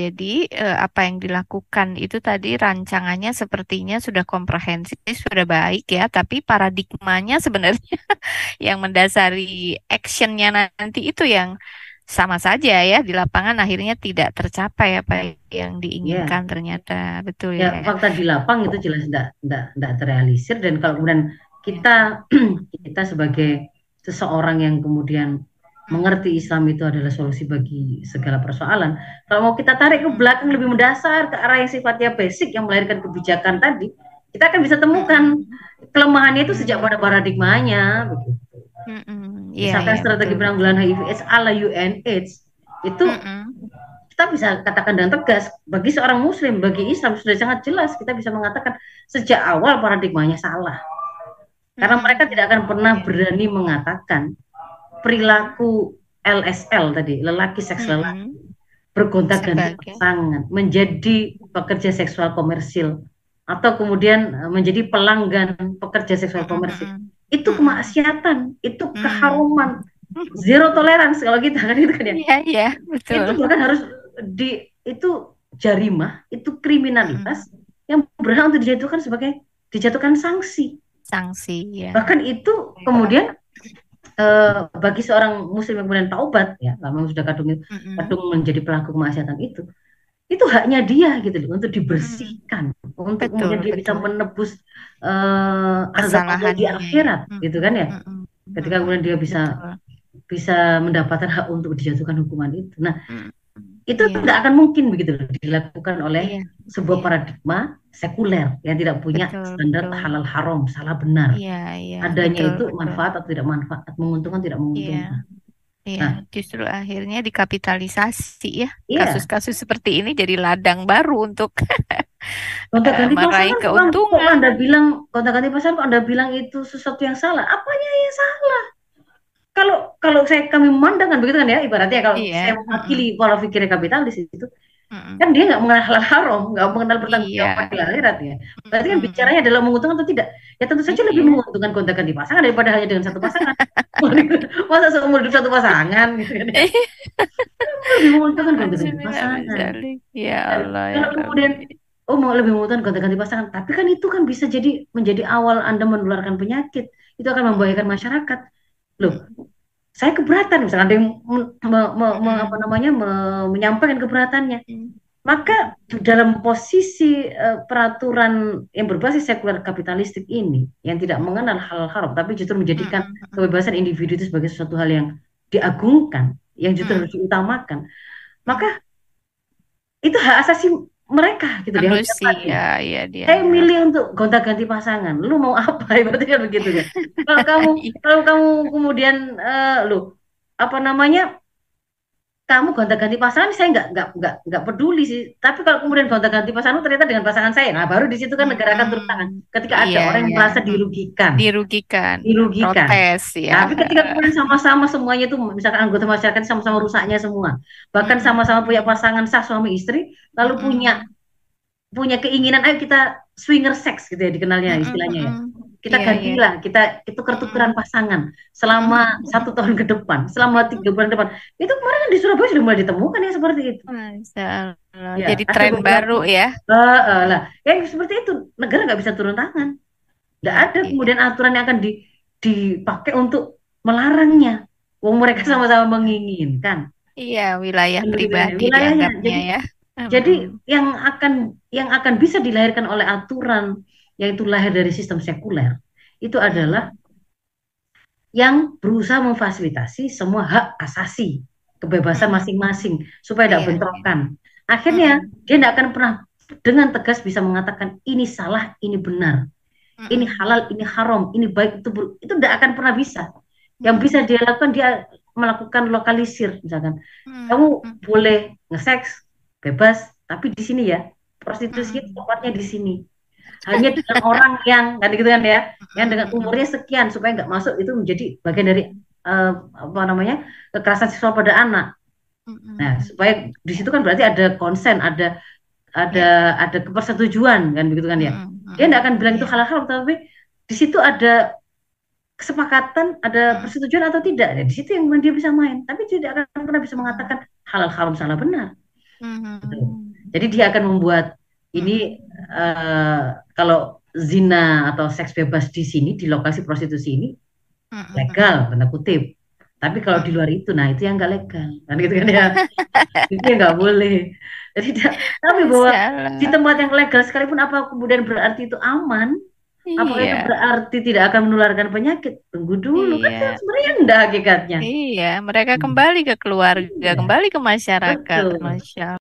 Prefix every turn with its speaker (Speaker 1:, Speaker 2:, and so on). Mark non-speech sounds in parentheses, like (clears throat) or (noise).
Speaker 1: Jadi eh, apa yang dilakukan itu tadi rancangannya sepertinya sudah komprehensif, sudah baik ya, tapi paradigmanya sebenarnya (laughs) yang mendasari actionnya nanti itu yang sama saja ya di lapangan akhirnya tidak tercapai apa yang
Speaker 2: Ya,
Speaker 1: diinginkan ternyata betul
Speaker 2: ya
Speaker 1: ya.
Speaker 2: fakta di lapang itu jelas tidak tidak tidak terrealisir dan kalau kemudian kita (clears throat) kita sebagai seseorang yang kemudian mengerti Islam itu adalah solusi bagi segala persoalan. Kalau mau kita tarik ke belakang lebih mendasar ke arah yang sifatnya basic yang melahirkan kebijakan tadi, kita akan bisa temukan kelemahannya itu sejak pada paradigmanya begitu.
Speaker 1: Mm-mm. Iya,
Speaker 2: Misalkan
Speaker 1: iya,
Speaker 2: strategi
Speaker 1: betul.
Speaker 2: penanggulangan HIV AIDS ala UNAIDS itu
Speaker 1: Mm-mm.
Speaker 2: kita bisa katakan dengan tegas bagi seorang muslim, bagi Islam sudah sangat jelas kita bisa mengatakan sejak awal paradigmanya salah. Karena mereka tidak akan pernah berani mengatakan perilaku LSL tadi, lelaki seks lelaki
Speaker 1: Mm-mm.
Speaker 2: bergonta-ganti
Speaker 1: Sebagai
Speaker 2: pasangan, menjadi pekerja seksual komersil atau kemudian eh, menjadi pelanggan pekerja seksual komersil.
Speaker 1: Mm-mm.
Speaker 2: Itu
Speaker 1: Mm-mm.
Speaker 2: kemaksiatan, itu
Speaker 1: Mm.
Speaker 2: keharuman, (laughs) zero tolerance kalau kita kan itu kan ya.
Speaker 1: Iya, iya,
Speaker 2: Itu
Speaker 1: betul.
Speaker 2: bahkan harus di itu jarimah, itu kriminalitas yang berhak untuk dijatuhkan sebagai dijatuhkan sanksi.
Speaker 1: Sanksi ya.
Speaker 2: Bahkan itu kemudian eh, bagi seorang muslim yang kemudian taubat ya, memang sudah kadung
Speaker 1: Mm-mm.
Speaker 2: kadung menjadi pelaku kemaksiatan itu, itu haknya dia gitu loh untuk dibersihkan, untuk
Speaker 1: Betul,
Speaker 2: kemudian dia bisa
Speaker 1: betul.
Speaker 2: menebus eh, azab Allah di akhirat,
Speaker 1: Mm.
Speaker 2: gitu kan ya.
Speaker 1: Mm-mm.
Speaker 2: Ketika kemudian dia bisa
Speaker 1: Betul.
Speaker 2: bisa mendapatkan hak untuk dijatuhkan hukuman itu. Nah,
Speaker 1: Mm.
Speaker 2: Itu
Speaker 1: Iya.
Speaker 2: tidak akan mungkin begitu dilakukan oleh
Speaker 1: Iya.
Speaker 2: sebuah
Speaker 1: Iya.
Speaker 2: paradigma sekuler yang tidak punya
Speaker 1: Betul,
Speaker 2: standar
Speaker 1: betul.
Speaker 2: halal haram, salah benar.
Speaker 1: Iya, iya,
Speaker 2: Adanya
Speaker 1: betul,
Speaker 2: itu
Speaker 1: betul.
Speaker 2: manfaat atau tidak manfaat, menguntungkan tidak menguntungkan.
Speaker 1: Iya,
Speaker 2: Nah,
Speaker 1: justru akhirnya dikapitalisasi ya.
Speaker 2: iya,
Speaker 1: Kasus-kasus seperti ini jadi ladang baru untuk (laughs)
Speaker 2: gonta-ganti (laughs)
Speaker 1: meraih
Speaker 2: pasangan kok, kok
Speaker 1: keuntungan.
Speaker 2: Anda bilang gonta-ganti pasangan kok Anda bilang itu sesuatu yang salah? Apanya yang salah? Kalau kalau saya kami memandang kan begitu kan ya, ibaratnya kalau
Speaker 1: Iya.
Speaker 2: saya mewakili pola pikir kapitalis itu,
Speaker 1: Mm-mm.
Speaker 2: kan dia nggak mengenal halal (laughs) haram, nggak mengenal bertanggung jawab
Speaker 1: Iya.
Speaker 2: di akhirat ya. Berarti kan bicaranya adalah menguntungkan atau tidak? Ya tentu saja lebih
Speaker 1: Iya.
Speaker 2: menguntungkan gonta-ganti pasangan daripada hanya dengan satu pasangan. (laughs) Masa seumur hidup satu pasangan gitu kan ya. (laughs) Lebih menguntungkan gonta-ganti pasangan.
Speaker 1: Bismillahirrahmanirrahim. Ya Allah ya
Speaker 2: kalau kemudian oh mau lebih menguntungkan gonta-ganti pasangan, tapi kan itu kan bisa jadi menjadi awal Anda menularkan penyakit. Itu akan membahayakan masyarakat. Loh, saya keberatan misalnya ada yang me- me- me- me- apa namanya me- menyampaikan keberatannya. Maka dalam posisi eh, peraturan yang berbasis sekuler kapitalistik ini yang tidak mengenal hal haram tapi justru menjadikan
Speaker 1: Mm-mm.
Speaker 2: kebebasan individu itu sebagai sesuatu hal yang diagungkan, yang justru harus diutamakan. Maka itu hak asasi mereka gitu dia
Speaker 1: Manusia
Speaker 2: dapati.
Speaker 1: ya dia.
Speaker 2: Saya milih untuk gonta-ganti pasangan. Lu mau apa? (laughs) Berarti kan begitu kan. (laughs) Kalau kamu
Speaker 1: Iya.
Speaker 2: kalau kamu kemudian eh, lu apa namanya kamu gonta-ganti pasangan saya nggak nggak nggak nggak peduli sih tapi kalau kemudian gonta-ganti pasangan ternyata dengan pasangan saya nah baru di situ kan negara akan turun tangan ketika ada
Speaker 1: Iya,
Speaker 2: orang yang
Speaker 1: iya.
Speaker 2: merasa dirugikan
Speaker 1: Dirugikan.
Speaker 2: dirugikan
Speaker 1: Protes ya.
Speaker 2: tapi ketika kemudian sama-sama semuanya itu misalkan anggota masyarakat sama-sama rusaknya semua bahkan
Speaker 1: Mm-mm.
Speaker 2: sama-sama punya pasangan sah suami istri lalu
Speaker 1: Mm-mm.
Speaker 2: punya punya keinginan ayo kita swinger sex gitu ya dikenalnya istilahnya ya. Kita
Speaker 1: Iya,
Speaker 2: ganti
Speaker 1: iya.
Speaker 2: lah kita tuker-tukeran pasangan selama satu tahun ke depan selama tiga bulan ke depan itu kemarin kan di Surabaya sudah mulai ditemukan ya seperti itu
Speaker 1: Allah.
Speaker 2: Ya,
Speaker 1: Jadi tren
Speaker 2: beberapa-
Speaker 1: baru ya.
Speaker 2: Eh, eh, lah yang seperti itu negara nggak bisa turun tangan nggak ada
Speaker 1: Iya.
Speaker 2: kemudian aturan yang akan di- dipakai untuk melarangnya Wong mereka sama-sama menginginkan
Speaker 1: Iya, wilayah pribadi
Speaker 2: wilayahnya. Jadi-
Speaker 1: ya.
Speaker 2: jadi yang akan yang akan bisa dilahirkan oleh aturan yang itu lahir dari sistem sekuler itu adalah yang berusaha memfasilitasi semua hak asasi kebebasan
Speaker 1: Hmm.
Speaker 2: masing-masing supaya tidak
Speaker 1: Iya.
Speaker 2: bentrokan. Akhirnya dia tidak akan pernah dengan tegas bisa mengatakan ini salah, ini benar,
Speaker 1: Mm-mm.
Speaker 2: ini halal, ini haram, ini baik, itu buruk. Itu tidak akan pernah bisa. Yang bisa dia lakukan dia melakukan lokalisir misalkan. Kamu boleh nge-seks bebas, tapi di sini ya prostitusi
Speaker 1: Hmm.
Speaker 2: tempatnya di sini. Hanya dengan orang yang kan gitu kan ya, yang dengan umurnya sekian supaya nggak masuk itu menjadi bagian dari eh, apa namanya kekerasan seksual pada anak. Nah, supaya di situ kan berarti ada konsen, ada ada ada kepersetujuan kan begitu kan ya. Dia nggak akan bilang itu
Speaker 1: Iya.
Speaker 2: halal tapi di situ ada kesepakatan, ada persetujuan atau tidak. Ya, di situ yang dia bisa main. Tapi tidak akan pernah bisa mengatakan halal haram salah benar. Gitu. Jadi dia akan membuat ini Eh, kalau zina atau seks bebas di sini di lokasi prostitusi ini legal tanda kutip. Tapi kalau di luar itu, nah itu yang nggak legal, kan gitu kan ya, (laughs) itu yang nggak boleh. Jadi tapi bahwa di tempat yang legal sekalipun apa kemudian berarti itu aman, apakah itu
Speaker 1: Iya,
Speaker 2: berarti tidak akan menularkan penyakit? Tunggu dulu, kan
Speaker 1: iya,
Speaker 2: sebenarnya enggak hakikatnya.
Speaker 1: iya. Mereka
Speaker 2: Hmm.
Speaker 1: kembali ke keluarga,
Speaker 2: Iya,
Speaker 1: kembali ke masyarakat.
Speaker 2: betul.
Speaker 1: Masya